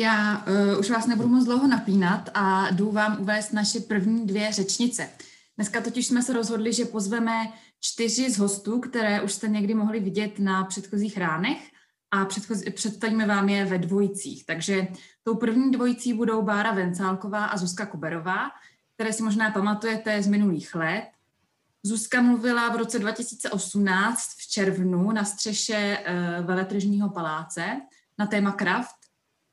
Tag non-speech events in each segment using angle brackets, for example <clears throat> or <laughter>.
Já uh, už vás nebudu moc dlouho napínat a jdu vám uvést naše první dvě řečnice. Dneska totiž jsme se rozhodli, že pozveme čtyři z hostů, které už jste někdy mohli vidět na předchozích ránech a představíme vám je ve dvojicích. Takže tou první dvojicí budou Bára Vencálková a Zuzka Kuberová, které si možná pamatujete z minulých let. Zuzka mluvila v roce 2018 v červnu na střeše uh, veletržního paláce na téma kraft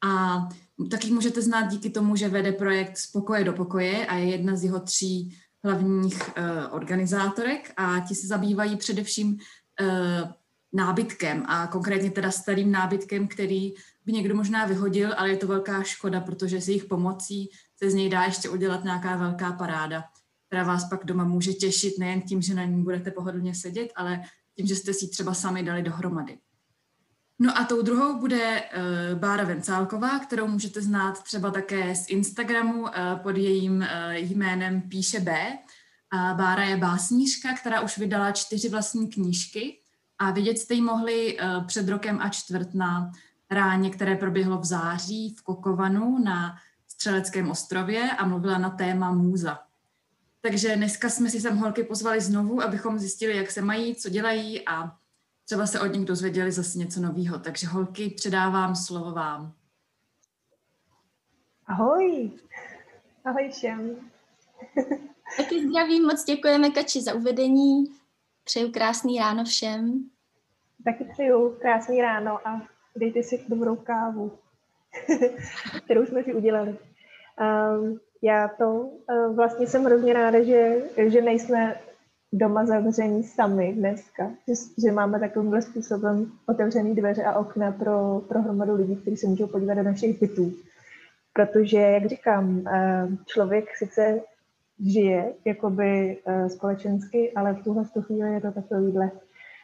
a taky můžete znát díky tomu, že vede projekt Z pokoje do pokoje a je jedna z jeho tří hlavních uh, organizátorek a ti se zabývají především uh, nábytkem a konkrétně teda starým nábytkem, který by někdo možná vyhodil, ale je to velká škoda, protože s jejich pomocí se z něj dá ještě udělat nějaká velká paráda, která vás pak doma může těšit nejen tím, že na ní budete pohodlně sedět, ale tím, že jste si ji třeba sami dali dohromady. No a tou druhou bude uh, Bára Vencálková, kterou můžete znát třeba také z Instagramu uh, pod jejím uh, jménem Píše B. A Bára je básnířka, která už vydala čtyři vlastní knížky a vidět jste ji mohli uh, před rokem a čtvrt na ráně, které proběhlo v září v Kokovanu na Střeleckém ostrově a mluvila na téma můza. Takže dneska jsme si sem holky pozvali znovu, abychom zjistili, jak se mají, co dělají a třeba se od nich dozvěděli zase něco nového. Takže holky, předávám slovo vám. Ahoj. Ahoj všem. Taky zdravím, moc děkujeme Kači za uvedení. Přeju krásný ráno všem. Taky přeju krásný ráno a dejte si dobrou kávu, <laughs> kterou jsme si udělali. Um, já to uh, vlastně jsem hrozně ráda, že, že nejsme doma zavření sami dneska, že, že máme takovýmhle způsobem otevřený dveře a okna pro, pro hromadu lidí, kteří se můžou podívat do našich bytů. Protože, jak říkám, uh, člověk sice žije jakoby uh, společensky, ale v tuhle chvíli je to takovýhle,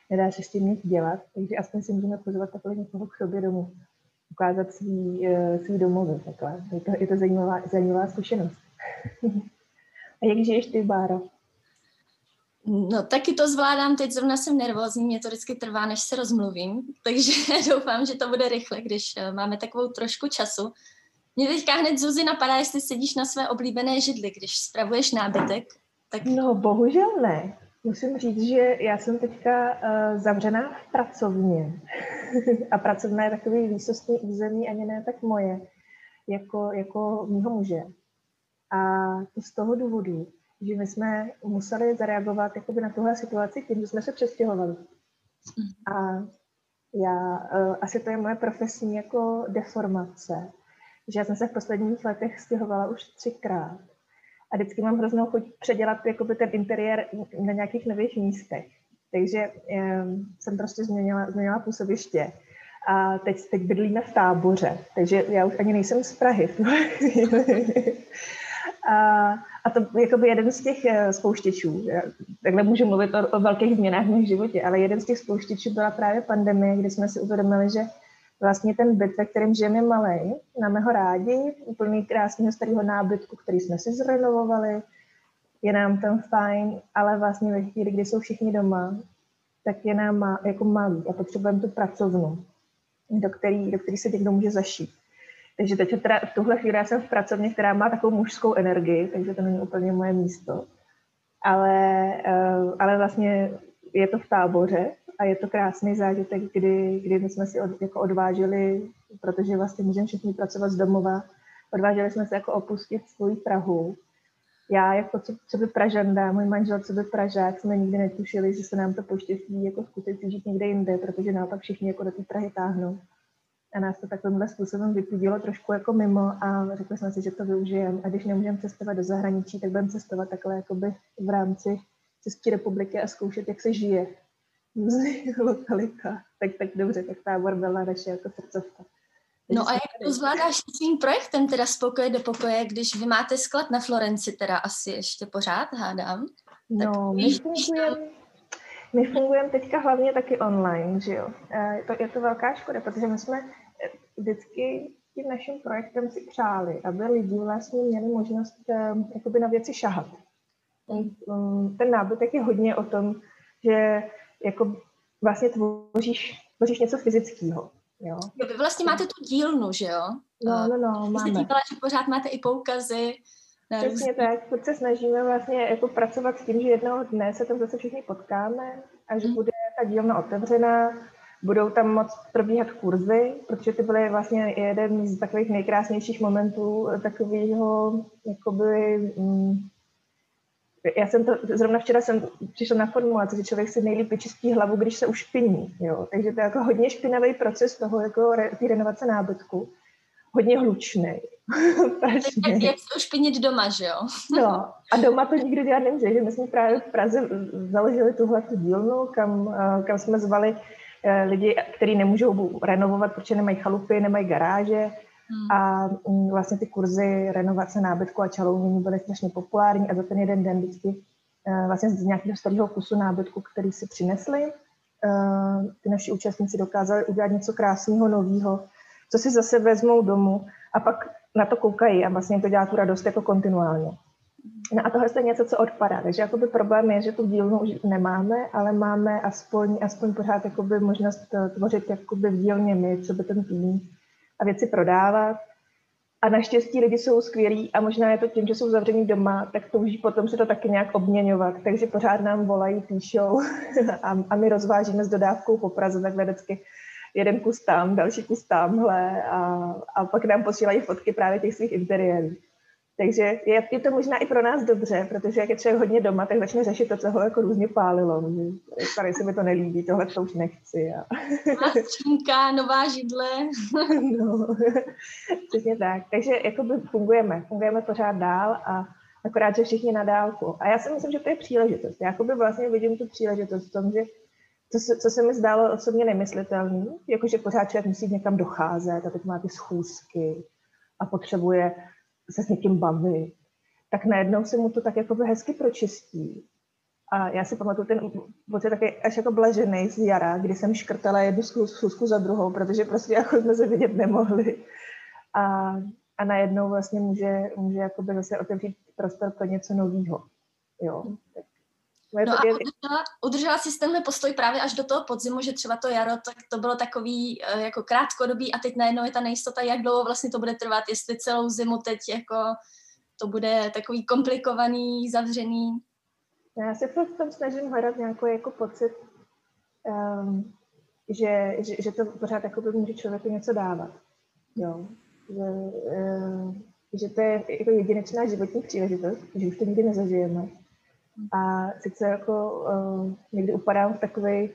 nedá se s tím nic dělat, takže aspoň si můžeme pozvat takhle někoho k sobě domů ukázat svý, eh, svý domovy. Takhle. Je to, je to zajímavá, zajímavá zkušenost. <laughs> A jak žiješ ty, Báro? No taky to zvládám, teď zrovna jsem nervózní, mě to vždycky trvá, než se rozmluvím, <laughs> takže <laughs> doufám, že to bude rychle, když eh, máme takovou trošku času. Mě teďka hned Zuzi napadá, jestli sedíš na své oblíbené židli, když spravuješ nábytek. Tak... No bohužel ne. Musím říct, že já jsem teďka uh, zavřená v pracovně. <laughs> a pracovna je takový výsostný území, ani ne tak moje, jako, jako mýho muže. A to z toho důvodu, že my jsme museli zareagovat jakoby na tuhle situaci tím, že jsme se přestěhovali. A já, uh, asi to je moje profesní jako deformace, že já jsem se v posledních letech stěhovala už třikrát a vždycky mám hroznou chuť předělat jakoby ten interiér na nějakých nových místech. Takže um, jsem prostě změnila, změnila působiště. A teď, teď bydlíme v táboře, takže já už ani nejsem z Prahy <laughs> a, a to jakoby jeden z těch eh, spouštěčů. Takhle můžu mluvit o, o velkých změnách v mém životě, ale jeden z těch spouštěčů byla právě pandemie, kdy jsme si uvědomili, že vlastně ten byt, ve kterém žijeme malý, máme ho rádi, úplný krásného starého nábytku, který jsme si zrenovovali, je nám tam fajn, ale vlastně ve chvíli, kdy jsou všichni doma, tak je nám má, jako malý a potřebujeme tu pracovnu, do který, do který se někdo může zašít. Takže teď teda v tuhle chvíli já jsem v pracovně, která má takovou mužskou energii, takže to není úplně moje místo. Ale, eh, ale vlastně je to v táboře, a je to krásný zážitek, kdy, kdy my jsme si od, jako odvážili, protože vlastně můžeme všichni pracovat z domova, odvážili jsme se jako opustit svou Prahu. Já jako co, co by Pražanda, můj manžel co by Pražák, jsme nikdy netušili, že se nám to poštěstí jako skutečně žít někde jinde, protože naopak všichni jako do té Prahy táhnou. A nás to takovýmhle způsobem vypudilo trošku jako mimo a řekli jsme si, že to využijeme. A když nemůžeme cestovat do zahraničí, tak budeme cestovat takhle jakoby v rámci České republiky a zkoušet, jak se žije <laughs> lokalita. Tak, tak dobře, tak tábor byla naše jako srdcovka. No a jak to zvládáš svým projektem, teda z pokoje do pokoje, když vy máte sklad na Florenci, teda asi ještě pořád, hádám? No, my fungujeme my fungujeme teďka hlavně taky online, že jo. E, je to, je to velká škoda, protože my jsme vždycky tím naším projektem si přáli, aby lidi vlastně měli možnost um, jakoby na věci šahat. Ten, um, ten nábytek je hodně o tom, že jako vlastně tvoříš, tvoříš něco fyzického. Jo. jo vy vlastně máte tu dílnu, že jo? No, no, no, máme. Jste dívala, že pořád máte i poukazy. Přesně tak, pokud se snažíme vlastně jako pracovat s tím, že jednoho dne se tam zase všichni potkáme a že hmm. bude ta dílna otevřená, budou tam moc probíhat kurzy, protože ty byly vlastně jeden z takových nejkrásnějších momentů takového, jakoby, mm, já jsem to, zrovna včera jsem přišla na formulaci, že člověk si nejlíp vyčistí hlavu, když se ušpiní, jo. Takže to je jako hodně špinavý proces toho, jako re, ty renovace nábytku. Hodně hlučný. <laughs> jak, jak se ušpinit doma, že jo? <laughs> no, a doma to nikdo dělat nemůže, že my jsme právě v Praze založili tuhle tu dílnu, kam, eh, kam jsme zvali eh, lidi, kteří nemůžou renovovat, protože nemají chalupy, nemají garáže, Hmm. A mm, vlastně ty kurzy renovace nábytku a čalounění byly strašně populární a za ten jeden den vždycky eh, vlastně z nějakého starého kusu nábytku, který si přinesli, eh, ty naši účastníci dokázali udělat něco krásného, nového, co si zase vezmou domů a pak na to koukají a vlastně to dělá tu radost jako kontinuálně. No a tohle je něco, co odpadá. Takže jakoby problém je, že tu dílnu už nemáme, ale máme aspoň, aspoň pořád jakoby možnost eh, tvořit jakoby v dílně my, co by ten tým a věci prodávat. A naštěstí lidi jsou skvělí a možná je to tím, že jsou zavření doma, tak touží potom se to taky nějak obměňovat. Takže pořád nám volají, píšou <laughs> a, a my rozvážíme s dodávkou po Praze takhle vždycky jeden kus tam, další kus tamhle a, a pak nám posílají fotky právě těch svých interiérů. Takže je, je to možná i pro nás dobře, protože jak je člověk hodně doma, tak začne řešit to, co ho jako různě pálilo. Tady se mi to nelíbí, tohle to už nechci. A... Čínka, nová židle. <laughs> no, <laughs> přesně tak. Takže jakoby fungujeme, fungujeme pořád dál a akorát, že všichni na dálku. A já si myslím, že to je příležitost. Já jakoby vlastně vidím tu příležitost v tom, že co se, co se mi zdálo osobně nemyslitelný, jakože pořád člověk musí někam docházet a teď má ty schůzky a potřebuje se s někým bavit, tak najednou se mu to tak jako hezky pročistí. A já si pamatuju ten pocit taky až jako blažený z jara, kdy jsem škrtala jednu schůzku za druhou, protože prostě jako jsme se vidět nemohli. A, a najednou vlastně může, může jakoby zase otevřít prostor pro něco nového. Jo. Tak No a udržela, udržela si tenhle postoj právě až do toho podzimu, že třeba to jaro, tak to bylo takový uh, jako krátkodobý a teď najednou je ta nejistota, jak dlouho vlastně to bude trvat, jestli celou zimu teď jako to bude takový komplikovaný, zavřený. Já se v tom snažím hledat nějaký jako pocit, um, že, že, že to pořád jako může člověku něco dávat. Jo. Že, uh, že to je jako jedinečná životní příležitost, že už to nikdy nezažijeme a sice jako uh, někdy upadám v takových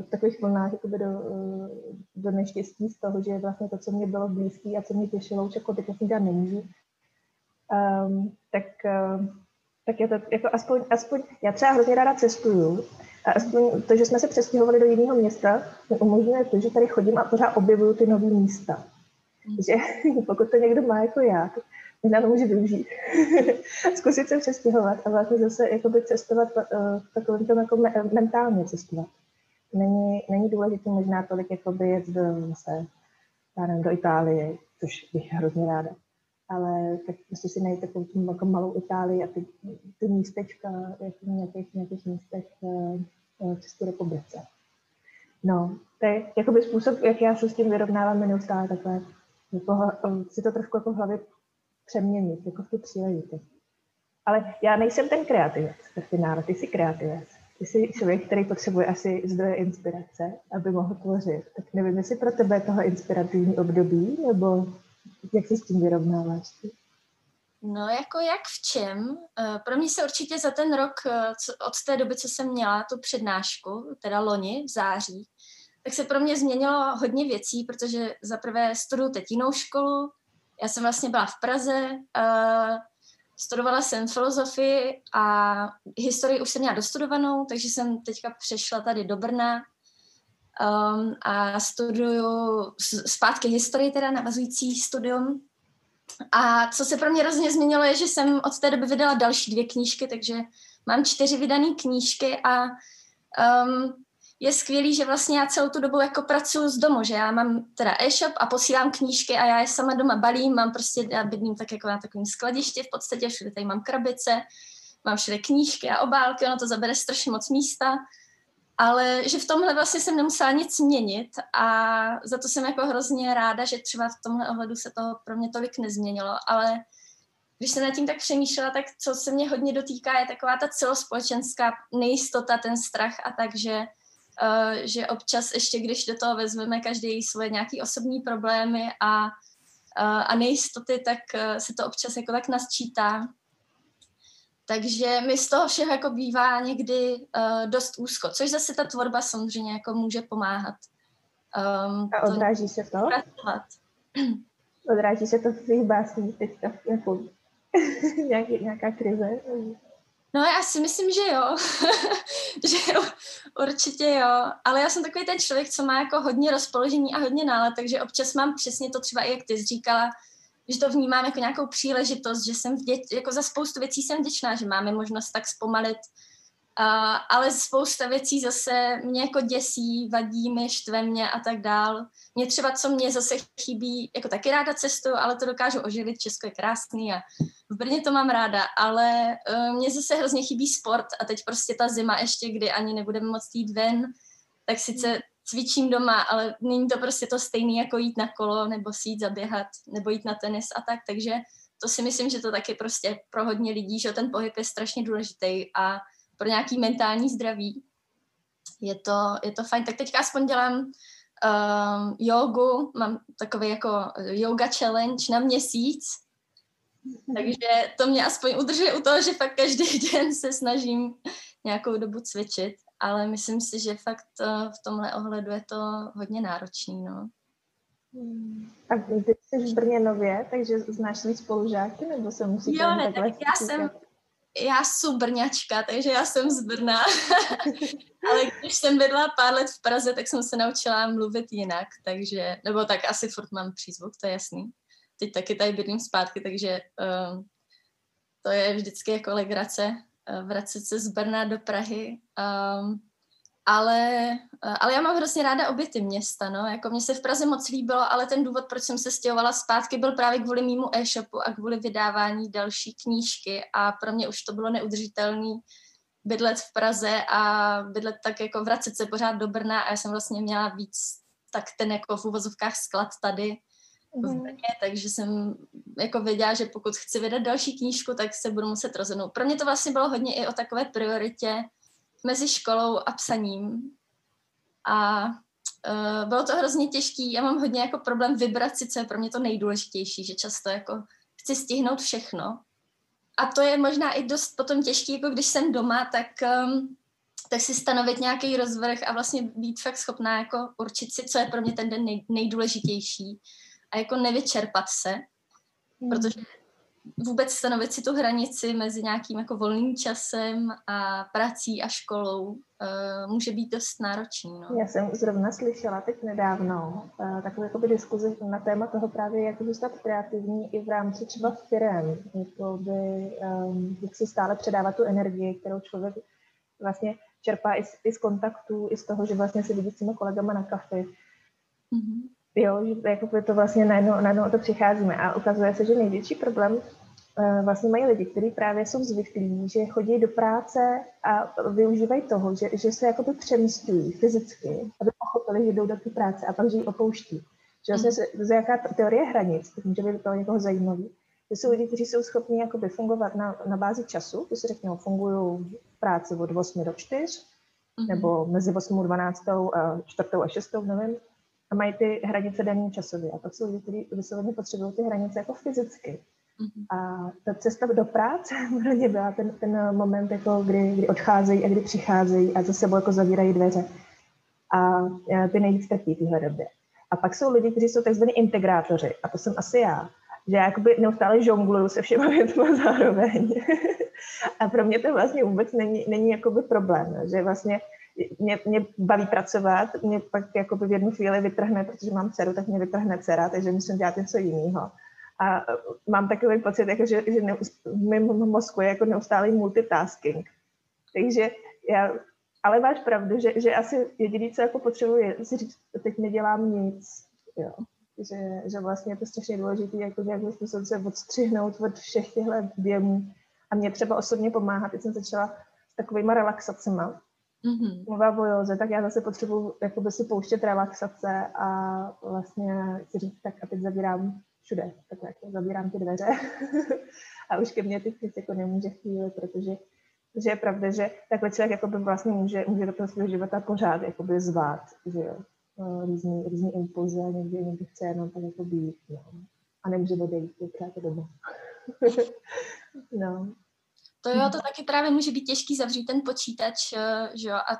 v takových vlnách jakoby do, uh, do neštěstí z toho, že vlastně to, co mě bylo blízké a co mě těšilo, už jako teď dát nemůžu. Um, tak, uh, tak je to jako aspoň, aspoň, já třeba hrozně ráda cestuju a aspoň to, že jsme se přestěhovali do jiného města, mi umožňuje to, že tady chodím a pořád objevuju ty nové místa. Mm. Že <laughs> pokud to někdo má jako já, tak možná to může využít. <laughs> Zkusit se přestěhovat a vlastně zase jakoby cestovat uh, takovým tom jako me- mentálně cestovat. Není, není důležité možná tolik jakoby jet do, já nevím, do Itálie, což bych hrozně ráda. Ale tak prostě si najít takovou tím jako malou Itálii a ty, ty místečka jako v nějakých, nějakých místech uh, v České republice. No, to je jakoby způsob, jak já se s tím vyrovnávám neustále takhle. Jako, si to trošku jako v hlavě přeměnit, jako v tu příležitost. Ale já nejsem ten kreativec ve finále, ty jsi kreativec. Ty jsi člověk, který potřebuje asi zdroje inspirace, aby mohl tvořit. Tak nevím, jestli pro tebe toho inspirativní období, nebo jak se s tím vyrovnáváš? No jako jak v čem? Eh, pro mě se určitě za ten rok, eh, od té doby, co jsem měla tu přednášku, teda loni v září, tak se pro mě změnilo hodně věcí, protože za prvé studuju teď jinou školu, já jsem vlastně byla v Praze, uh, studovala jsem filozofii a historii už jsem měla dostudovanou, takže jsem teďka přešla tady do Brna um, a studuju zpátky historii, teda navazující studium. A co se pro mě hrozně změnilo, je, že jsem od té doby vydala další dvě knížky, takže mám čtyři vydané knížky a um, je skvělý, že vlastně já celou tu dobu jako pracuji z domu, že já mám teda e-shop a posílám knížky a já je sama doma balím, mám prostě, já bydlím tak jako na takovém skladišti v podstatě, všude tady mám krabice, mám všude knížky a obálky, ono to zabere strašně moc místa ale že v tomhle vlastně jsem nemusela nic měnit a za to jsem jako hrozně ráda, že třeba v tomhle ohledu se to pro mě tolik nezměnilo, ale když jsem nad tím tak přemýšlela, tak co se mě hodně dotýká, je taková ta celospolečenská nejistota, ten strach a tak, že, uh, že občas ještě, když do toho vezmeme každý svoje nějaké osobní problémy a, uh, a nejistoty, tak uh, se to občas jako tak nasčítá. Takže mi z toho všeho jako bývá někdy uh, dost úzko, což zase ta tvorba samozřejmě jako může pomáhat. Um, a odráží to se to? Pracovat. Odráží se to v tvých básních teďka, jako <laughs> Nějaký, nějaká krize? No já si myslím, že jo. <laughs> že jo, určitě jo. Ale já jsem takový ten člověk, co má jako hodně rozpoložení a hodně nálad, takže občas mám přesně to třeba i jak ty jsi říkala, že to vnímám jako nějakou příležitost, že jsem vděč, jako za spoustu věcí jsem vděčná, že máme možnost tak zpomalit Ale spousta věcí zase mě jako děsí, vadí mi, štve mě a tak dál. Mě třeba, co mě zase chybí, jako taky ráda cestu, ale to dokážu oživit, Česko je krásný a v Brně to mám ráda, ale uh, mě zase hrozně chybí sport a teď prostě ta zima ještě, kdy ani nebudeme moct jít ven, tak sice cvičím doma, ale není to prostě to stejné jako jít na kolo nebo si jít zaběhat nebo jít na tenis a tak, takže to si myslím, že to taky prostě pro hodně lidí, že ten pohyb je strašně důležitý a pro nějaký mentální zdraví. Je to, je to fajn. Tak teďka aspoň dělám um, jogu, mám takový jako yoga challenge na měsíc, takže to mě aspoň udržuje u toho, že fakt každý <laughs> den se snažím nějakou dobu cvičit, ale myslím si, že fakt uh, v tomhle ohledu je to hodně náročný, no. A ty jsi v Brně nově, takže znáš svý spolužáky, nebo se musíš Jo, ne, tak já jsem, já jsem Brňačka, takže já jsem z Brna. <laughs> Ale když jsem bydla pár let v Praze, tak jsem se naučila mluvit jinak, takže, nebo tak asi furt mám přízvuk, to je jasný. Teď taky tady bydlím zpátky, takže um, to je vždycky jako legrace, uh, vracet se z Brna do Prahy. Um, ale, eh, ale já mám hrozně ráda obě ty města, no, jako mě se v Praze moc líbilo, ale ten důvod, proč jsem se stěhovala zpátky, byl právě kvůli mýmu e-shopu a kvůli vydávání další knížky a pro mě už to bylo neudržitelný bydlet v Praze a bydlet tak jako vracet se pořád do Brna a já jsem vlastně měla víc tak ten jako v uvozovkách sklad tady v mhm. Brně, takže jsem jako věděla, že pokud chci vydat další knížku, tak se budu muset rozhodnout. Pro mě to vlastně bylo hodně i o takové prioritě, mezi školou a psaním. A uh, bylo to hrozně těžký. Já mám hodně jako problém vybrat si, co je pro mě to nejdůležitější, že často jako chci stihnout všechno. A to je možná i dost potom těžký, jako když jsem doma, tak, um, tak si stanovit nějaký rozvrh a vlastně být fakt schopná jako určit si, co je pro mě ten den nej, nejdůležitější a jako nevyčerpat se, hmm. protože vůbec stanovit si tu hranici mezi nějakým jako volným časem a prací a školou uh, může být dost náročný. No. Já jsem zrovna slyšela teď nedávno uh, takovou jakoby diskuzi na téma toho právě, jak zůstat kreativní i v rámci třeba firem, jakoby, um, jak si stále předávat tu energii, kterou člověk vlastně čerpá i z, i z kontaktů, i z toho, že vlastně se vidí s těmi kolegama na kafe. Mm-hmm. Jo, že jako to vlastně najednou, najednou to přicházíme a ukazuje se, že největší problém vlastně mají lidi, kteří právě jsou zvyklí, že chodí do práce a využívají toho, že, že se jakoby přemysťují fyzicky, aby pochopili, že jdou do té práce a pak, že ji opouští. Že vlastně se, to je jaká teorie hranic, to může být to někoho zajímavý. To jsou lidi, kteří jsou schopni jakoby fungovat na, na bázi času, to si řeknou, fungují v práci od 8 do 4, mm-hmm. nebo mezi 8 a 12 a 4 a 6, nevím, a mají ty hranice daný časově. A pak jsou lidi, kteří vysloveně potřebují ty hranice jako fyzicky. A ta cesta do práce <laughs> pro ně byla ten, ten moment, jako kdy, kdy odcházejí a kdy přicházejí a za sebou jako zavírají dveře. A ty nejvíc trpí v době. A pak jsou lidi, kteří jsou tzv. integrátoři, a to jsem asi já, že já jakoby neustále žongluju se všema <laughs> věcmi zároveň. <laughs> a pro mě to vlastně vůbec není, není jakoby problém, že vlastně mě, mě baví pracovat, mě pak jakoby v jednu chvíli vytrhne, protože mám dceru, tak mě vytrhne dcera, takže musím dělat něco jiného. A mám takový pocit, jako, že, že v mém mozku je jako neustálý multitasking. Takže já, ale máš pravdu, že, že asi jediný, co jako potřebuji, je si říct, teď nedělám nic. Jo. Že, že vlastně je to strašně důležité, jako nějakým způsobem se odstřihnout od všech těchto věmů. A mě třeba osobně pomáhá, teď jsem začala s takovými relaxacemi, mm-hmm. mluvá o józe, tak já zase potřebuji jakoby si pouštět relaxace a vlastně si říct, tak a teď zabírám všude, tak jako zabírám ty dveře <laughs> a už ke mně ty knihy jako nemůže chvíli, protože že je pravda, že takhle člověk jakoby vlastně může, může do toho svého života pořád jakoby zvát, že jo, no, různý, různý impulzy a někdy, někdy chce jenom tak jako být, no. A nemůže odejít, je to doma. <laughs> no. To jo, to taky právě může být těžký zavřít ten počítač, eh, že jo, a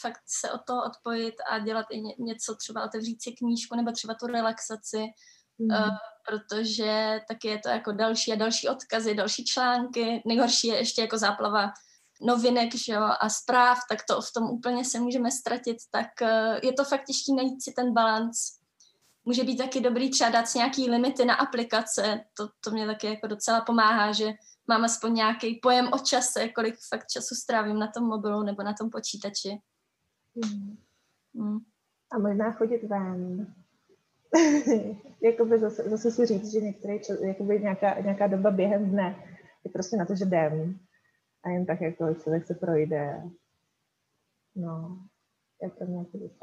fakt se od toho odpojit a dělat i něco, třeba otevřít si knížku nebo třeba tu relaxaci, mm. uh, protože taky je to jako další a další odkazy, další články. Nejhorší je ještě jako záplava novinek že jo, a zpráv, tak to v tom úplně se můžeme ztratit, tak uh, je to fakt těžké najít si ten balans. Může být taky dobrý třeba dát si nějaký limity na aplikace, to, to mě taky jako docela pomáhá, že mám aspoň nějaký pojem o čase, kolik fakt času strávím na tom mobilu nebo na tom počítači. Hmm. Hmm. A možná chodit ven. <laughs> jakoby zase, zase si říct, že některý čas, jakoby nějaká, nějaká doba během dne je prostě na to, že jdem a jen tak jako člověk se projde. No, je to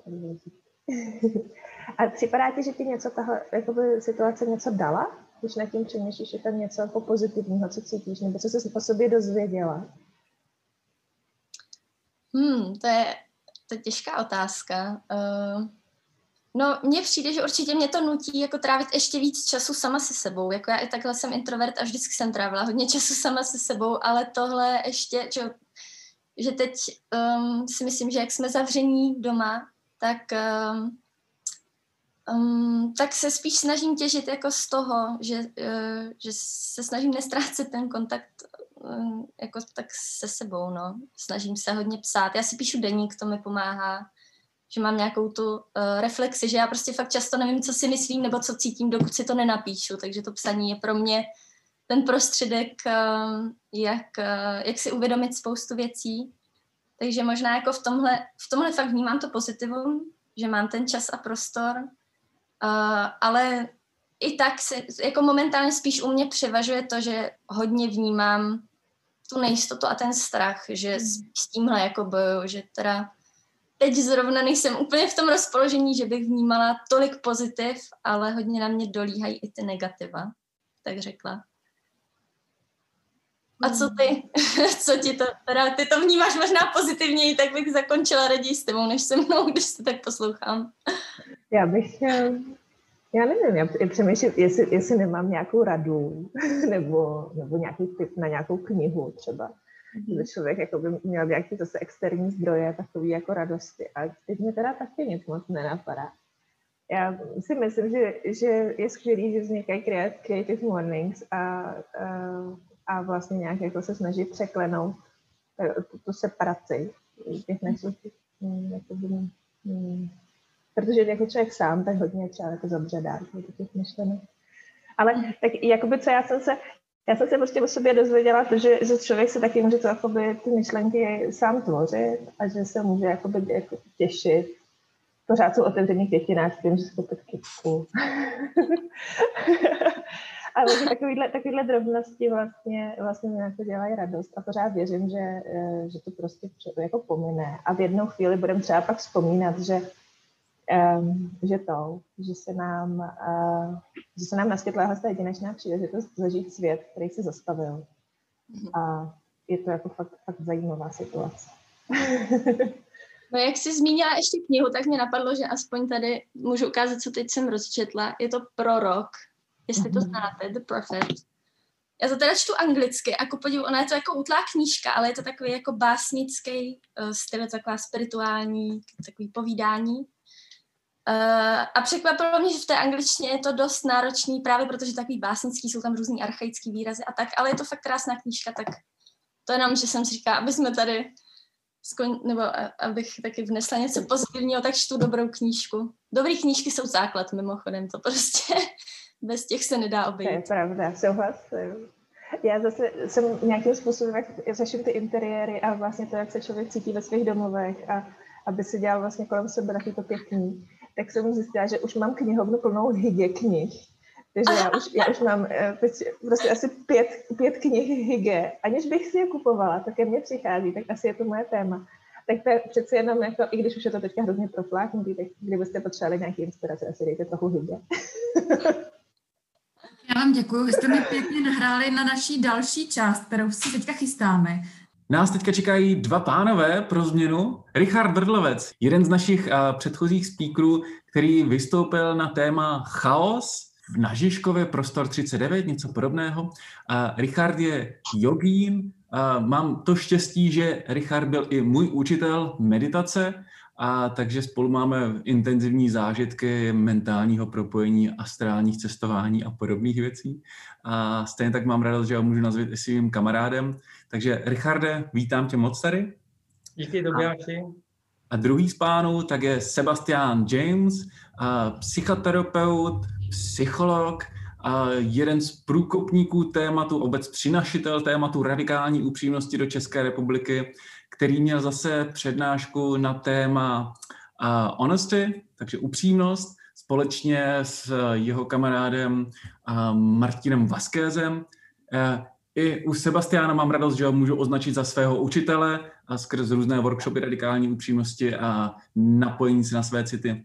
důležité. <laughs> a připadá ti, že ti něco tahle jakoby, situace něco dala? Když nad tím přemýšlíš, je tam něco jako pozitivního, co cítíš, nebo co jsi o sobě dozvěděla? Hmm, to je, to je těžká otázka. Uh, no, mně přijde, že určitě mě to nutí jako trávit ještě víc času sama se sebou. Jako já i takhle jsem introvert a vždycky jsem trávila hodně času sama se sebou, ale tohle ještě, že, že teď um, si myslím, že jak jsme zavření doma, tak um, Um, tak se spíš snažím těžit jako z toho, že, uh, že se snažím nestrácet ten kontakt uh, jako tak se sebou, no. Snažím se hodně psát. Já si píšu deník, to mi pomáhá, že mám nějakou tu uh, reflexi, že já prostě fakt často nevím, co si myslím nebo co cítím, dokud si to nenapíšu, takže to psaní je pro mě ten prostředek, uh, jak, uh, jak si uvědomit spoustu věcí. Takže možná jako v tomhle, v tomhle fakt vnímám to pozitivum, že mám ten čas a prostor, Uh, ale i tak se, jako momentálně spíš u mě převažuje to, že hodně vnímám tu nejistotu a ten strach, že s, tímhle jako boju, že teda teď zrovna nejsem úplně v tom rozpoložení, že bych vnímala tolik pozitiv, ale hodně na mě dolíhají i ty negativa, tak řekla. A co ty? <laughs> Co ti to, teda ty to vnímáš možná pozitivněji, tak bych zakončila raději s tebou, než se mnou, <laughs> když se tak poslouchám. Já bych, já nevím, já přemýšlím, jestli, jestli nemám nějakou radu <laughs> nebo, nebo nějaký tip na nějakou knihu třeba. Že člověk jako by měl nějaký zase externí zdroje, takový jako radosti. A teď mě teda taky nic moc nenapadá. Já si myslím, že, že je skvělý, že vznikají Creative Mornings a, a, a vlastně nějak jako se snaží překlenout eh, tu, tu separaci těch našich mm, mm, protože jako člověk sám tak hodně třeba jako zabředá do těch myšlenek. Ale tak jakoby co já jsem se, já jsem se prostě o sobě dozvěděla to, že, že člověk se taky může to, jakoby, ty myšlenky sám tvořit a že se může jakoby, jako těšit. Pořád jsou otevřený květinářstvím, že skoupit kytku. <laughs> Ale takovýhle, takovýhle drobnosti vlastně, vlastně mě jako dělají radost a pořád věřím, že, eh, že to prostě jako pomine. A v jednou chvíli budeme třeba pak vzpomínat, že um, že to, že se nám, uh, že se nám naskytla ta jedinečná příležitost zažít svět, který se zastavil. Mm-hmm. A je to jako fakt, fakt zajímavá situace. <laughs> No jak jsi zmínila ještě knihu, tak mě napadlo, že aspoň tady můžu ukázat, co teď jsem rozčetla. Je to Prorok, jestli to mhm. znáte, The Prophet. Já to teda čtu anglicky, jako podívu, ona je to jako útlá knížka, ale je to takový jako básnický uh, styl, taková spirituální, takový povídání. Uh, a překvapilo mě, že v té angličtině je to dost náročný, právě protože takový básnický, jsou tam různý archaický výrazy a tak, ale je to fakt krásná knížka, tak to jenom, že jsem si říká, aby jsme tady skon, nebo abych taky vnesla něco pozitivního, tak čtu dobrou knížku. Dobrý knížky jsou základ, mimochodem, to prostě <laughs> bez těch se nedá obejít. To je pravda, souhlasím. Já zase jsem nějakým způsobem, jak řeším ty interiéry a vlastně to, jak se člověk cítí ve svých domovech a aby si dělal vlastně kolem sebe taky to pěkný tak jsem zjistila, že už mám knihovnu plnou hygě knih. Takže já už, já už mám eh, prostě asi pět, pět knih hygge. Aniž bych si je kupovala, tak ke mně přichází, tak asi je to moje téma. tak to je přeci jenom jako, i když už je to teďka hrozně profláknutý, tak kdybyste potřebovali nějaký inspirace, asi dejte trochu hydě. <laughs> Já vám děkuji, vy jste mi pěkně nahráli na naší další část, kterou si teďka chystáme. Nás teďka čekají dva pánové pro změnu. Richard Brdlovec, jeden z našich uh, předchozích speakerů, který vystoupil na téma chaos na Žižkově Prostor 39, něco podobného. Uh, Richard je jogín, uh, mám to štěstí, že Richard byl i můj učitel meditace, a takže spolu máme intenzivní zážitky mentálního propojení, astrálních cestování a podobných věcí. A stejně tak mám radost, že ho můžu nazvat i svým kamarádem. Takže Richarde, vítám tě moc tady. Díky, Tobiáši. A druhý z pánů tak je Sebastian James, psychoterapeut, psycholog, a jeden z průkopníků tématu, obec přinašitel tématu radikální upřímnosti do České republiky, který měl zase přednášku na téma uh, honesty, takže upřímnost, společně s jeho kamarádem uh, Martinem Vaskézem. I u Sebastiána mám radost, že ho můžu označit za svého učitele a skrz různé workshopy radikální upřímnosti a napojení se na své city.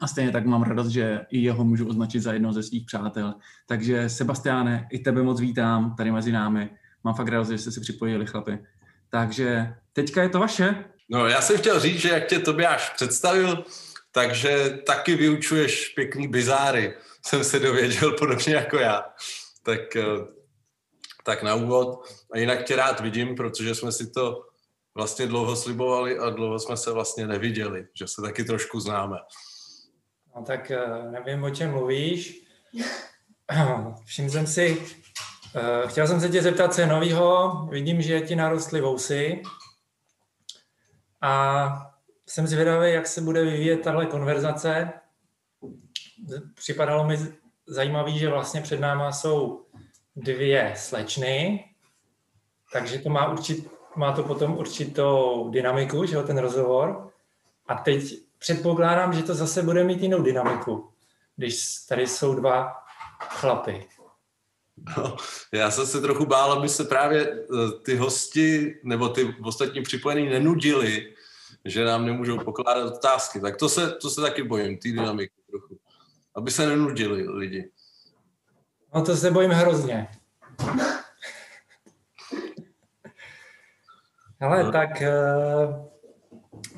A stejně tak mám radost, že i jeho můžu označit za jednoho ze svých přátel. Takže Sebastiáne, i tebe moc vítám tady mezi námi. Mám fakt radost, že jste si připojili, chlapi. Takže teďka je to vaše. No, já jsem chtěl říct, že jak tě Tobiáš představil, takže taky vyučuješ pěkný bizáry. Jsem se dověděl podobně jako já. Tak, eh, tak na úvod. A jinak tě rád vidím, protože jsme si to vlastně dlouho slibovali a dlouho jsme se vlastně neviděli, že se taky trošku známe. No tak eh, nevím, o čem mluvíš. <laughs> Všiml jsem si, eh, chtěl jsem se tě zeptat, co je novýho. Vidím, že ti narostly vousy. A jsem zvědavý, jak se bude vyvíjet tahle konverzace. Připadalo mi zajímavé, že vlastně před náma jsou dvě slečny, takže to má, určit, má to potom určitou dynamiku, že ten rozhovor. A teď předpokládám, že to zase bude mít jinou dynamiku, když tady jsou dva chlapy. No, já jsem se trochu bál, aby se právě eh, ty hosti nebo ty ostatní připojení nenudili, že nám nemůžou pokládat otázky. Tak to se, to se taky bojím, ty dynamiky trochu. Aby se nenudili lidi. No to se bojím hrozně. Ale no. tak uh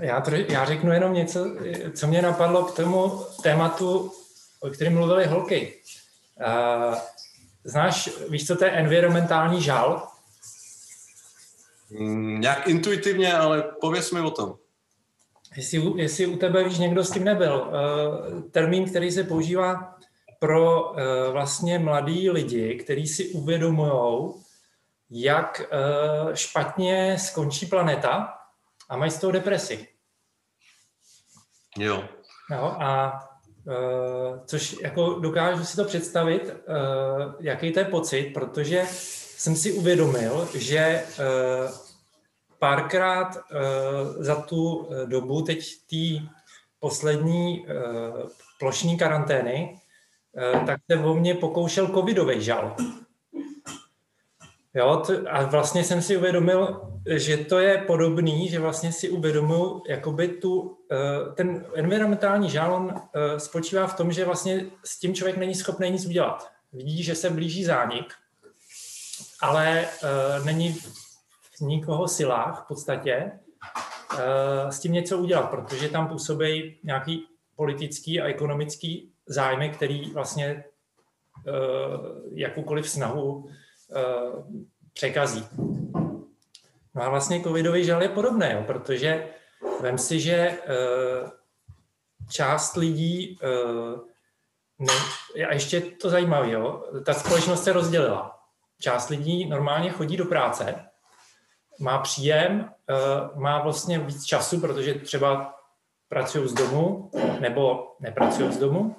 já, to, já řeknu jenom něco, co mě napadlo k tomu tématu, o kterém mluvili holky. Uh, znáš, víš, co to je environmentální žal? Mm, nějak intuitivně, ale pověs mi o tom. Jestli, jestli u tebe, víš, někdo s tím nebyl. Uh, termín, který se používá pro uh, vlastně mladý lidi, kteří si uvědomují, jak uh, špatně skončí planeta, a mají z toho depresi. Jo. No, a uh, což jako dokážu si to představit, uh, jaký to je pocit, protože jsem si uvědomil, že uh, párkrát uh, za tu dobu teď té poslední uh, plošní karantény, tak se o mě pokoušel covidový žal. Jo, to, a vlastně jsem si uvědomil, že to je podobný, že vlastně si uvědomuji, jakoby tu, eh, ten environmentální žálon eh, spočívá v tom, že vlastně s tím člověk není schopný nic udělat. Vidí, že se blíží zánik, ale eh, není v nikoho silách v podstatě s tím něco udělat, protože tam působí nějaký politický a ekonomický zájmy, který vlastně jakoukoliv snahu překazí. No a vlastně covidový žal je podobné, jo, protože vem si, že uh, část lidí, ne, a ještě to zajímavé, jo, ta společnost se rozdělila. Část lidí normálně chodí do práce, má příjem, má vlastně víc času, protože třeba pracují z domu nebo nepracují z domu.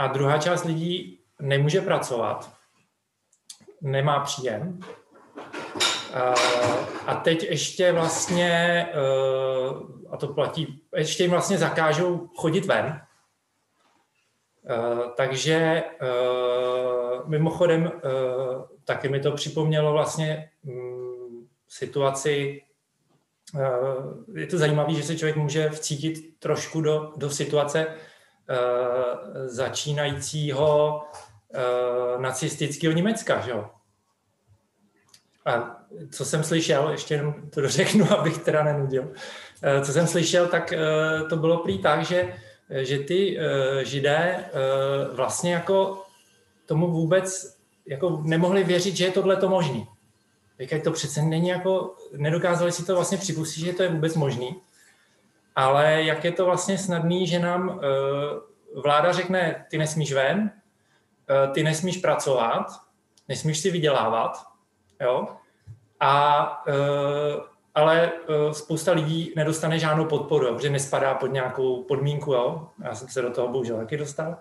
A druhá část lidí nemůže pracovat, nemá příjem a teď ještě vlastně, eh, a to platí, ještě jim vlastně zakážou chodit ven. Eh, takže eh, mimochodem taky mi to připomnělo vlastně mm, situaci je to zajímavé, že se člověk může vcítit trošku do, do situace začínajícího nacistického Německa, že jo? A co jsem slyšel, ještě jenom to dořeknu, <laughs> abych teda nenudil, co jsem slyšel, tak to bylo prý tak, že, že ty židé vlastně jako tomu vůbec jako nemohli věřit, že je tohle to možný. Říkají, to přece není jako, nedokázali si to vlastně připustit, že to je vůbec možný. Ale jak je to vlastně snadný, že nám uh, vláda řekne, ty nesmíš ven, uh, ty nesmíš pracovat, nesmíš si vydělávat, jo? A, uh, ale spousta lidí nedostane žádnou podporu, protože nespadá pod nějakou podmínku, jo? Já jsem se do toho bohužel taky dostal.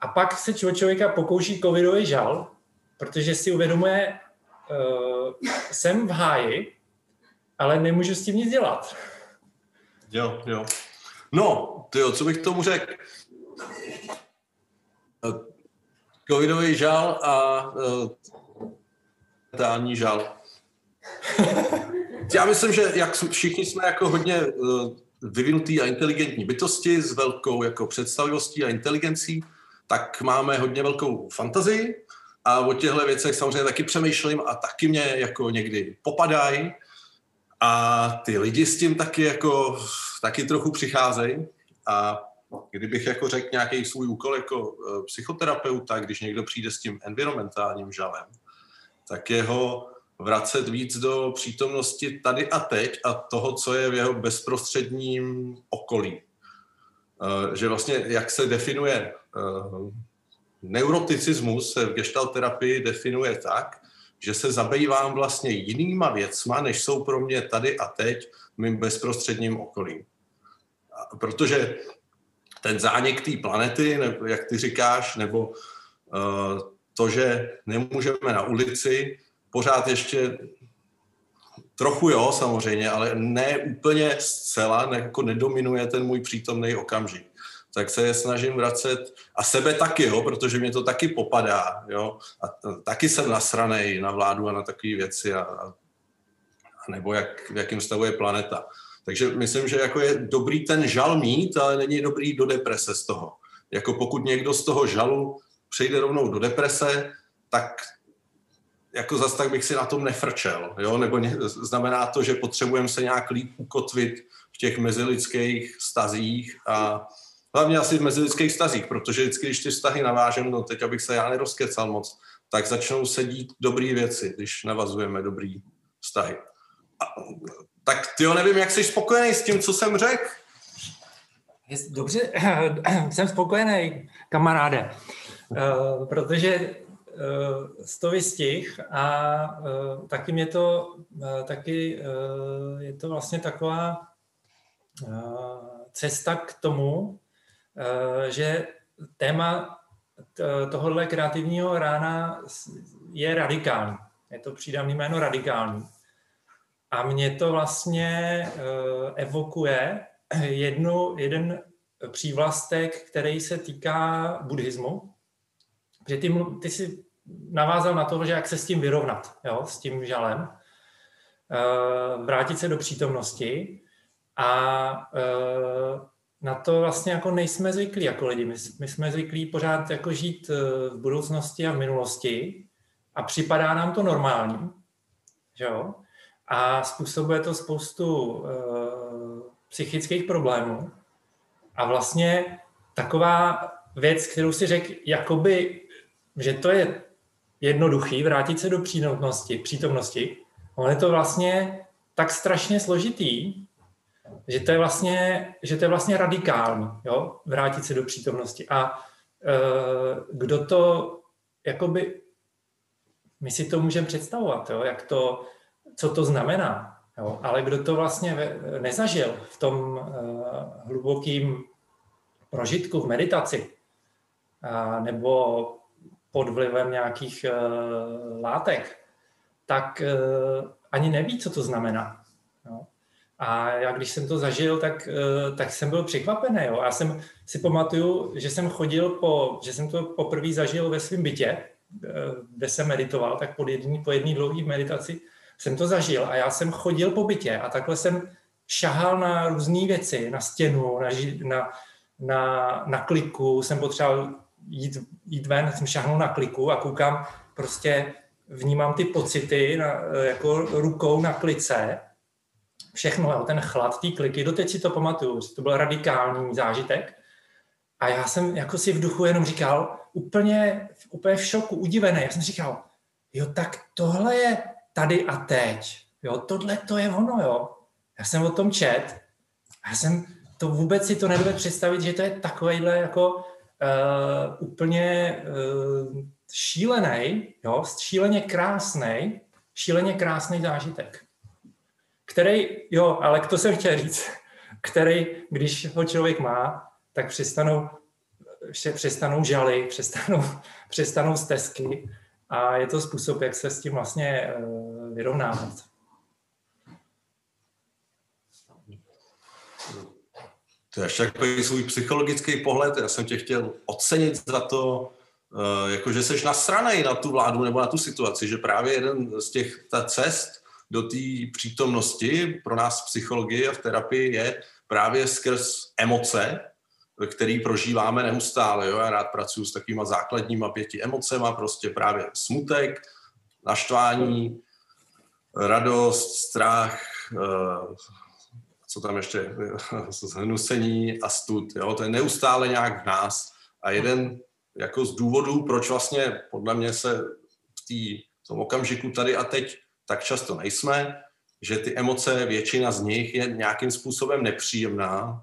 A pak se člověka pokouší covidový žal, protože si uvědomuje, jsem v háji, ale nemůžu s tím nic dělat. Jo, jo. No, ty co bych tomu řekl? Eh, covidový žal a uh, žal. Já myslím, že jak všichni jsme jako hodně uh, vyvinutý a inteligentní bytosti s velkou jako představivostí a inteligencí, tak máme hodně velkou fantazii a o těchto věcech samozřejmě taky přemýšlím a taky mě jako někdy popadají a ty lidi s tím taky jako taky trochu přicházejí a kdybych jako řekl nějaký svůj úkol jako e, psychoterapeuta, když někdo přijde s tím environmentálním žalem, tak jeho vracet víc do přítomnosti tady a teď a toho, co je v jeho bezprostředním okolí. E, že vlastně, jak se definuje e, neuroticismus se v gestalt terapii definuje tak, že se zabývám vlastně jinýma věcma, než jsou pro mě tady a teď mým bezprostředním okolí. Protože ten zánik té planety, nebo jak ty říkáš, nebo uh, to, že nemůžeme na ulici, pořád ještě trochu jo, samozřejmě, ale ne úplně zcela, ne, jako nedominuje ten můj přítomný okamžik tak se je snažím vracet a sebe taky, jo, protože mě to taky popadá, jo, a taky jsem nasranej na vládu a na takové věci a, a nebo jak, v jakém stavu je planeta. Takže myslím, že jako je dobrý ten žal mít, ale není dobrý do deprese z toho. Jako pokud někdo z toho žalu přejde rovnou do deprese, tak jako zas tak bych si na tom nefrčel, jo? nebo ně, znamená to, že potřebujeme se nějak líp ukotvit v těch mezilidských stazích a Hlavně asi v mezilidských stazích, protože vždycky, když ty vztahy navážem, no teď abych se já nerozkecal moc, tak začnou sedít dobré věci, když navazujeme dobrý vztahy. A, tak ty nevím, jak jsi spokojený s tím, co jsem řekl? Dobře, <clears throat> jsem spokojený, kamaráde, uh, protože uh, to vystih a uh, taky mě to, taky je to vlastně taková cesta k tomu, Eh, že téma tohohle kreativního rána je radikální. Je to přídavný jméno radikální. A mě to vlastně eh, evokuje jednu, jeden přívlastek, který se týká buddhismu. Že ty, ty si navázal na to, že jak se s tím vyrovnat, jo, s tím žalem, eh, vrátit se do přítomnosti a na to vlastně jako nejsme zvyklí jako lidi. My, my jsme zvyklí pořád jako žít eh, v budoucnosti a v minulosti a připadá nám to normální. Že jo? A způsobuje to spoustu uh, psychických problémů. A vlastně taková věc, kterou si řekl, jakoby, že to je jednoduchý, vrátit se do přítomnosti, přítomnosti, on je to vlastně tak strašně složitý, že to je vlastně, že to je vlastně radikální, jo? vrátit se do přítomnosti. A e, kdo to, jakoby, my si to můžeme představovat, jo? jak to, co to znamená, jo? ale kdo to vlastně nezažil v tom e, hlubokým prožitku v meditaci, a, nebo pod vlivem nějakých e, látek, tak ani neví, co to znamená. A já, když jsem to zažil, tak, eh, tak jsem byl překvapený. Jo. Já jsem si pamatuju, že jsem chodil po, že jsem to poprvé zažil ve svém bytě, eh, kde jsem meditoval, tak po jedný, po jedné dlouhé meditaci jsem to zažil a já jsem chodil po bytě a takhle jsem šahal na různé věci, na stěnu, na, na, na, na kliku, jsem potřeboval jít, jít ven, jsem šahnul na kliku a koukám, prostě vnímám ty pocity na, jako rukou na klice, všechno, jo, ten chlad, ty kliky, doteď si to pamatuju, to byl radikální zážitek. A já jsem jako si v duchu jenom říkal, úplně, úplně v šoku, udivený, já jsem říkal, jo, tak tohle je tady a teď, jo, tohle to je ono, jo. Já jsem o tom čet, já jsem to vůbec si to nedovedl představit, že to je takovýhle jako uh, úplně uh, šílený, jo, šíleně krásný, šíleně krásný zážitek. Který, jo, ale to jsem chtěl říct, který, když ho člověk má, tak přestanou, přestanou žaly, přestanou, <laughs> přestanou stezky a je to způsob, jak se s tím vlastně uh, vyrovnávat. To je takový svůj psychologický pohled. Já jsem tě chtěl ocenit za to, uh, jako že jsi nasranej na tu vládu nebo na tu situaci, že právě jeden z těch ta cest do té přítomnosti pro nás v psychologii a v terapii je právě skrz emoce, který prožíváme neustále. Jo? Já rád pracuji s takovýma základníma pěti emocema, prostě právě smutek, naštvání, radost, strach, eh, co tam ještě, <laughs> zhnusení a stud. Jo? To je neustále nějak v nás. A jeden jako z důvodů, proč vlastně podle mě se v, tý, v tom okamžiku tady a teď tak často nejsme, že ty emoce, většina z nich je nějakým způsobem nepříjemná,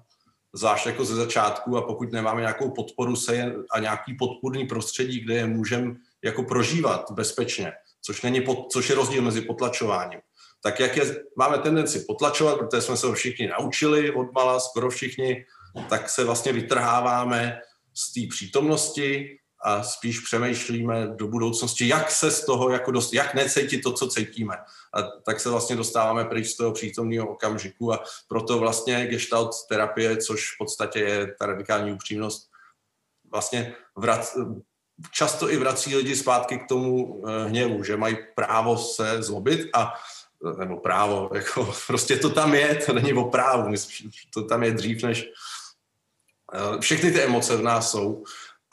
zvlášť jako ze začátku a pokud nemáme nějakou podporu se a nějaký podpůrný prostředí, kde je můžeme jako prožívat bezpečně, což, není pod, což je rozdíl mezi potlačováním. Tak jak je, máme tendenci potlačovat, protože jsme se všichni naučili od mala, skoro všichni, tak se vlastně vytrháváme z té přítomnosti a spíš přemýšlíme do budoucnosti, jak se z toho, jako dost, jak necítit to, co cítíme. A tak se vlastně dostáváme pryč z toho přítomného okamžiku a proto vlastně gestalt terapie, což v podstatě je ta radikální upřímnost, vlastně vrac, často i vrací lidi zpátky k tomu eh, hněvu, že mají právo se zlobit a nebo právo, <laughs> jako prostě to tam je, to není o právu, to tam je dřív, než eh, všechny ty emoce v nás jsou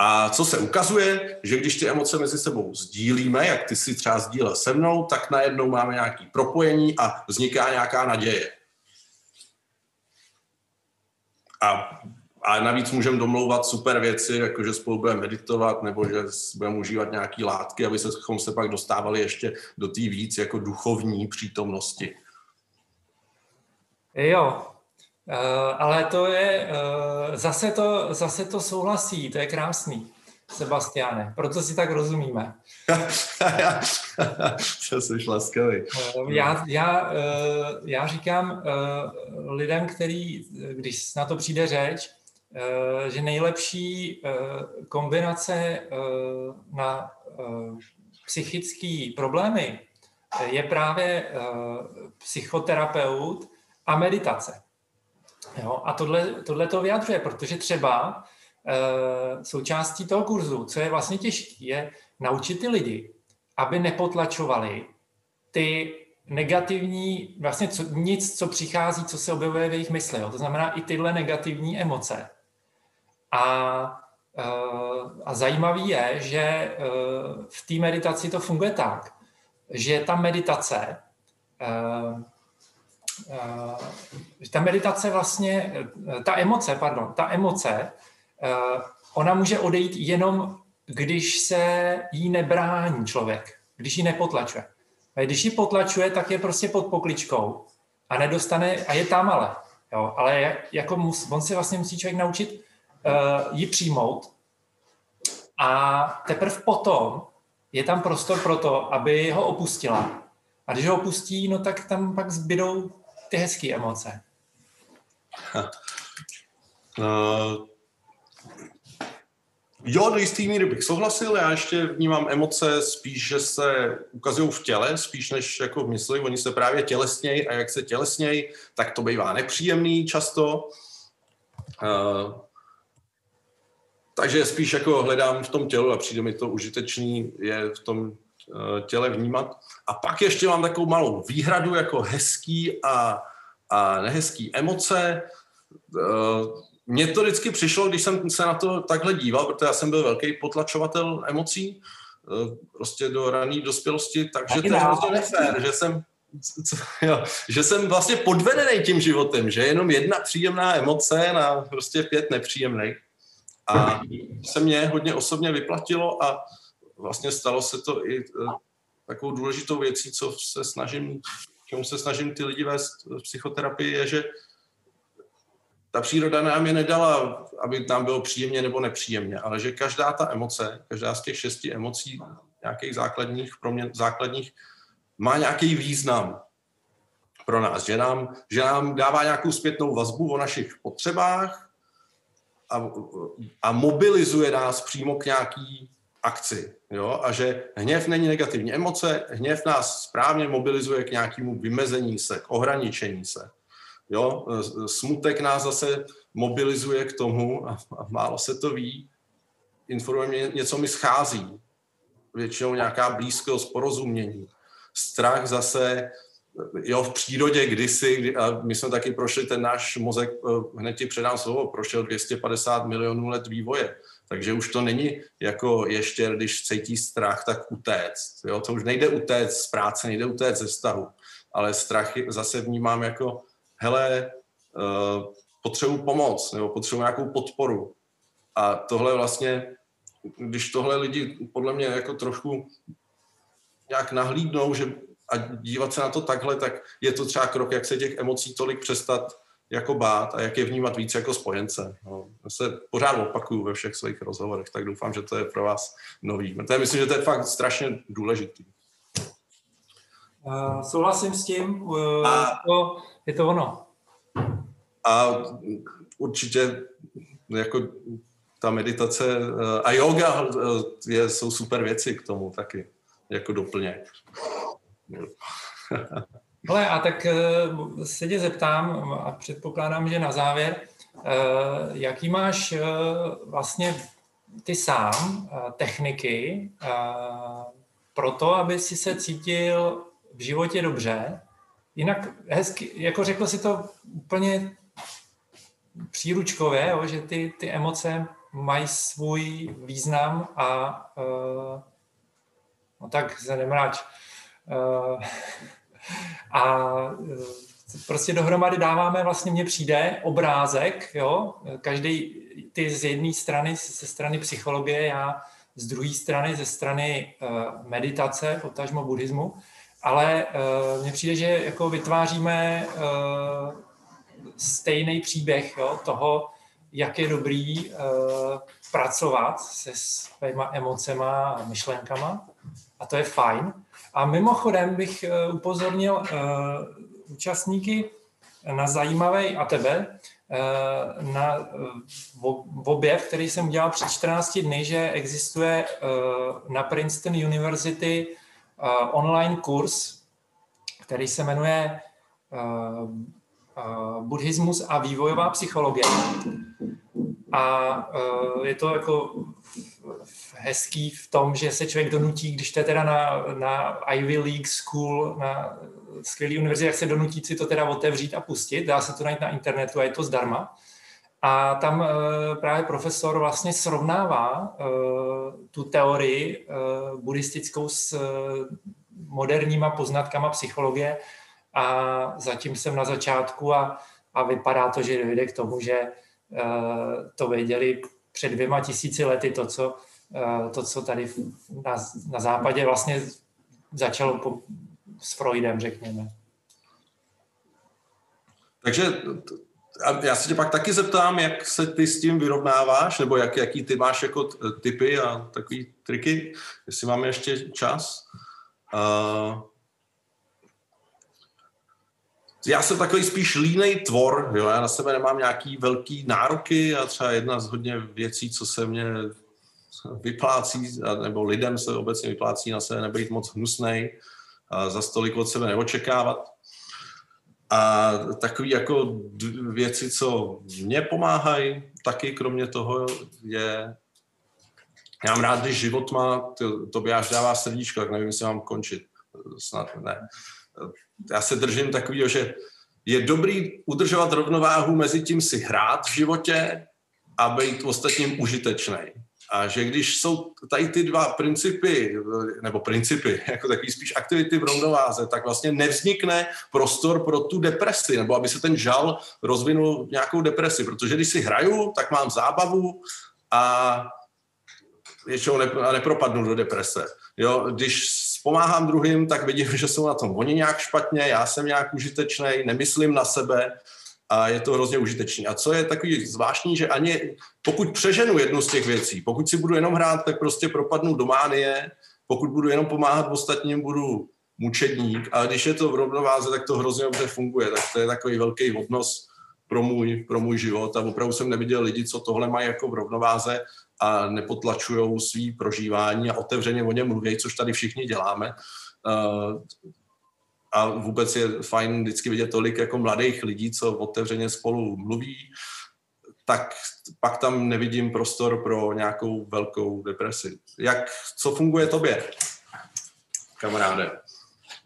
a co se ukazuje, že když ty emoce mezi sebou sdílíme, jak ty si třeba sdílel se mnou, tak najednou máme nějaké propojení a vzniká nějaká naděje. A, a navíc můžeme domlouvat super věci, jako že spolu budeme meditovat nebo že budeme užívat nějaké látky, aby se, se pak dostávali ještě do té víc jako duchovní přítomnosti. Jo, ale to je, uh, zase, to, zase to souhlasí, to je krásný, Sebastiane, proto si tak rozumíme. <laughs> to jsi laskavý. Uh, já, já, já říkám lidem, který, když na to přijde řeč, že nejlepší kombinace na psychické problémy je právě psychoterapeut a meditace. Jo? A tohle, tohle to vyjadřuje, protože třeba e, součástí toho kurzu, co je vlastně těžké, je naučit ty lidi, aby nepotlačovali ty negativní, vlastně co, nic, co přichází, co se objevuje v jejich mysli. Jo? To znamená i tyhle negativní emoce. A, e, a zajímavý je, že e, v té meditaci to funguje tak, že ta meditace Eh, ta meditace vlastně, eh, ta emoce, pardon, ta emoce, eh, ona může odejít jenom, když se jí nebrání člověk, když ji nepotlačuje. A když ji potlačuje, tak je prostě pod pokličkou a nedostane, a je tam ale. Jo, ale jako mus, on se vlastně musí člověk naučit uh, ji přijmout a teprve potom je tam prostor pro to, aby ho opustila. A když ho opustí, no tak tam pak zbydou ty hezké emoce? Uh, <laughs> jo, do jistý míry bych souhlasil, já ještě vnímám emoce spíš, že se ukazují v těle, spíš než jako v mysli, oni se právě tělesnějí a jak se tělesnějí, tak to bývá nepříjemný často. Uh, takže spíš jako hledám v tom tělu a přijde mi to užitečný, je v tom těle vnímat. A pak ještě mám takovou malou výhradu jako hezký a, a nehezký emoce. Mně to vždycky přišlo, když jsem se na to takhle díval, protože já jsem byl velký potlačovatel emocí, prostě do rané dospělosti, takže to je hrozně nefér, že jsem, jo, že jsem vlastně podvedený tím životem, že jenom jedna příjemná emoce na prostě pět nepříjemných. A se mě hodně osobně vyplatilo a vlastně stalo se to i eh, takovou důležitou věcí, co se snažím, čemu se snažím ty lidi vést v psychoterapii, je, že ta příroda nám je nedala, aby nám bylo příjemně nebo nepříjemně, ale že každá ta emoce, každá z těch šesti emocí, nějakých základních, pro mě základních, má nějaký význam pro nás, že nám, že nám dává nějakou zpětnou vazbu o našich potřebách a, a mobilizuje nás přímo k nějaký akci. Jo? A že hněv není negativní emoce, hněv nás správně mobilizuje k nějakému vymezení se, k ohraničení se. Jo? Smutek nás zase mobilizuje k tomu, a, a málo se to ví, informuje mě, něco mi schází. Většinou nějaká blízkost, porozumění. Strach zase, jo, v přírodě kdysi, a my jsme taky prošli ten náš mozek, eh, hned ti předám slovo, prošel 250 milionů let vývoje. Takže už to není jako ještě, když cítí strach, tak utéct. Jo? To už nejde utéct z práce, nejde utéct ze vztahu. Ale strach zase vnímám jako, hele, uh, potřebuji pomoc nebo potřebuji nějakou podporu. A tohle vlastně, když tohle lidi podle mě jako trošku nějak nahlídnou, že a dívat se na to takhle, tak je to třeba krok, jak se těch emocí tolik přestat jako bát a jak je vnímat víc jako spojence. No, já se pořád opakuju ve všech svých rozhovorech, tak doufám, že to je pro vás nový. To je, myslím, že to je fakt strašně důležitý. Uh, souhlasím s tím, uh, a, to, je to ono. A určitě jako ta meditace uh, a yoga uh, je, jsou super věci k tomu taky, jako doplněk. Ale a tak eh, se tě zeptám a předpokládám, že na závěr, eh, jaký máš eh, vlastně ty sám techniky pro to, aby si se cítil v životě dobře. Jinak hezky, jako řekl si to úplně příručkově, že ty, ty emoce mají svůj význam a no tak se nemráč. A e, prostě dohromady dáváme, vlastně mně přijde obrázek, jo, každý ty z jedné strany, ze strany psychologie, já z druhé strany, ze strany uh, meditace, potažmo buddhismu, ale uh, mně přijde, že jako vytváříme stejný příběh jo, toho, jak je dobrý pracovat se svýma emocema a myšlenkama. A to je fajn. A mimochodem bych eh, upozornil uh, účastníky na zajímavý a tebe, uh, na objev, který jsem udělal před 14 dny, že existuje na Princeton University online kurz, který se jmenuje Buddhismus a vývojová psychologie. A uh, je to jako hezký v tom, že se člověk donutí, když to je teda na, na Ivy League School, na skvělý univerzitě, jak se donutí si to teda otevřít a pustit. Dá se to najít na internetu a je to zdarma. A tam uh, právě profesor vlastně srovnává uh, tu teorii buddhistickou s moderníma poznatkama psychologie a zatím jsem na začátku a, a vypadá to, že dojde k tomu, že to věděli před dvěma tisíci lety to, co, eh, to, co tady na, na západě vlastně začalo po, s Freudem, řekněme. Takže já se tě pak taky zeptám, jak se ty s tím vyrovnáváš, nebo jak, jaký ty máš jako typy a takový triky, jestli máme ještě čas. Uh, já jsem takový spíš línej tvor, jo? já na sebe nemám nějaký velký nároky a třeba jedna z hodně věcí, co se mě vyplácí, nebo lidem se obecně vyplácí na sebe nebýt moc hnusnej, a za stolik od sebe neočekávat. A takové jako věci, co mě pomáhají, taky kromě toho je Já mám rád, když život má, to, to by až dává srdíčko, tak nevím, jestli mám končit. Snad ne. Já se držím takového, že je dobrý udržovat rovnováhu mezi tím si hrát v životě a být ostatním užitečný. A že když jsou tady ty dva principy, nebo principy, <laughs> jako takový spíš aktivity v rovnováze, tak vlastně nevznikne prostor pro tu depresi, nebo aby se ten žal rozvinul v nějakou depresi. Protože když si hraju, tak mám zábavu a většinou nepropadnu do deprese. Jo, když pomáhám druhým, tak vidím, že jsou na tom oni nějak špatně, já jsem nějak užitečný, nemyslím na sebe a je to hrozně užitečný. A co je takový zvláštní, že ani pokud přeženu jednu z těch věcí, pokud si budu jenom hrát, tak prostě propadnu do mánie, pokud budu jenom pomáhat ostatním, budu mučedník, a když je to v rovnováze, tak to hrozně dobře funguje. Tak to je takový velký odnos pro můj, pro můj život a opravdu jsem neviděl lidi, co tohle mají jako v rovnováze a nepotlačují svý prožívání a otevřeně o něm mluví, což tady všichni děláme. Uh, a vůbec je fajn vždycky vidět tolik jako mladých lidí, co otevřeně spolu mluví, tak pak tam nevidím prostor pro nějakou velkou depresi. Jak, co funguje tobě, kamaráde?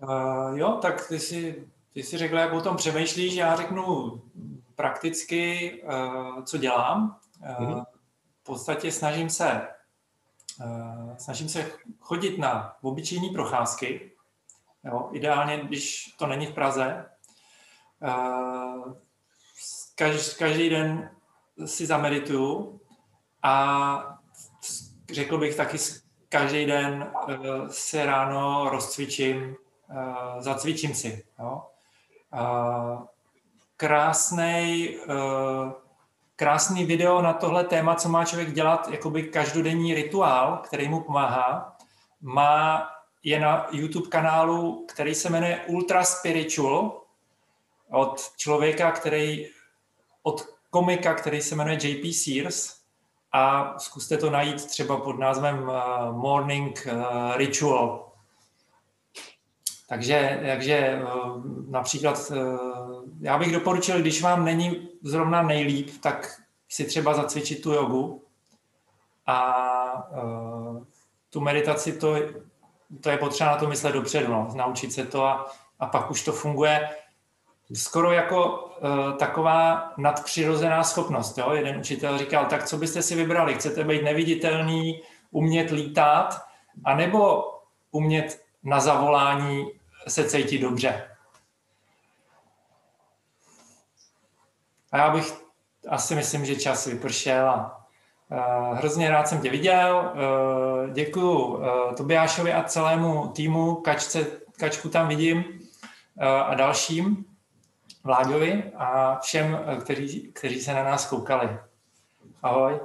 Uh, jo, tak ty si, ty si řekl, jak o tom přemýšlíš, já řeknu prakticky, uh, co dělám. Uh, mm-hmm podstatě snažím se, uh, snažím se chodit na obyčejné procházky, jo, ideálně, když to není v Praze. Uh, každý, každý den si zamedituju a řekl bych taky každý den uh, se ráno rozcvičím, zacvičím si. Jo. Krásnej krásný video na tohle téma, co má člověk dělat, jakoby každodenní rituál, který mu pomáhá. Má, je na YouTube kanálu, který se jmenuje Ultra Spiritual od člověka, který, od komika, který se jmenuje JP Sears a zkuste to najít třeba pod názvem uh, Morning uh, Ritual. Takže, takže uh, například já bych doporučil, když vám není zrovna nejlíp, tak si třeba zacvičit tu jogu a uh, tu meditaci, to, to je potřeba na to myslet dopředu, no, naučit se to a, a pak už to funguje skoro jako uh, taková nadpřirozená schopnost. Jo? Jeden učitel říkal, tak co byste si vybrali? Chcete být neviditelný, umět lítat, anebo umět na zavolání se cítit dobře? A já bych asi myslím, že čas vypršel a uh, hrozně rád jsem tě viděl. Uh, děkuju uh, Tobiášovi a celému týmu, Kačce, Kačku tam vidím a dalším, Vláďovi a všem, kteří, kteří se na nás koukali. Ahoj.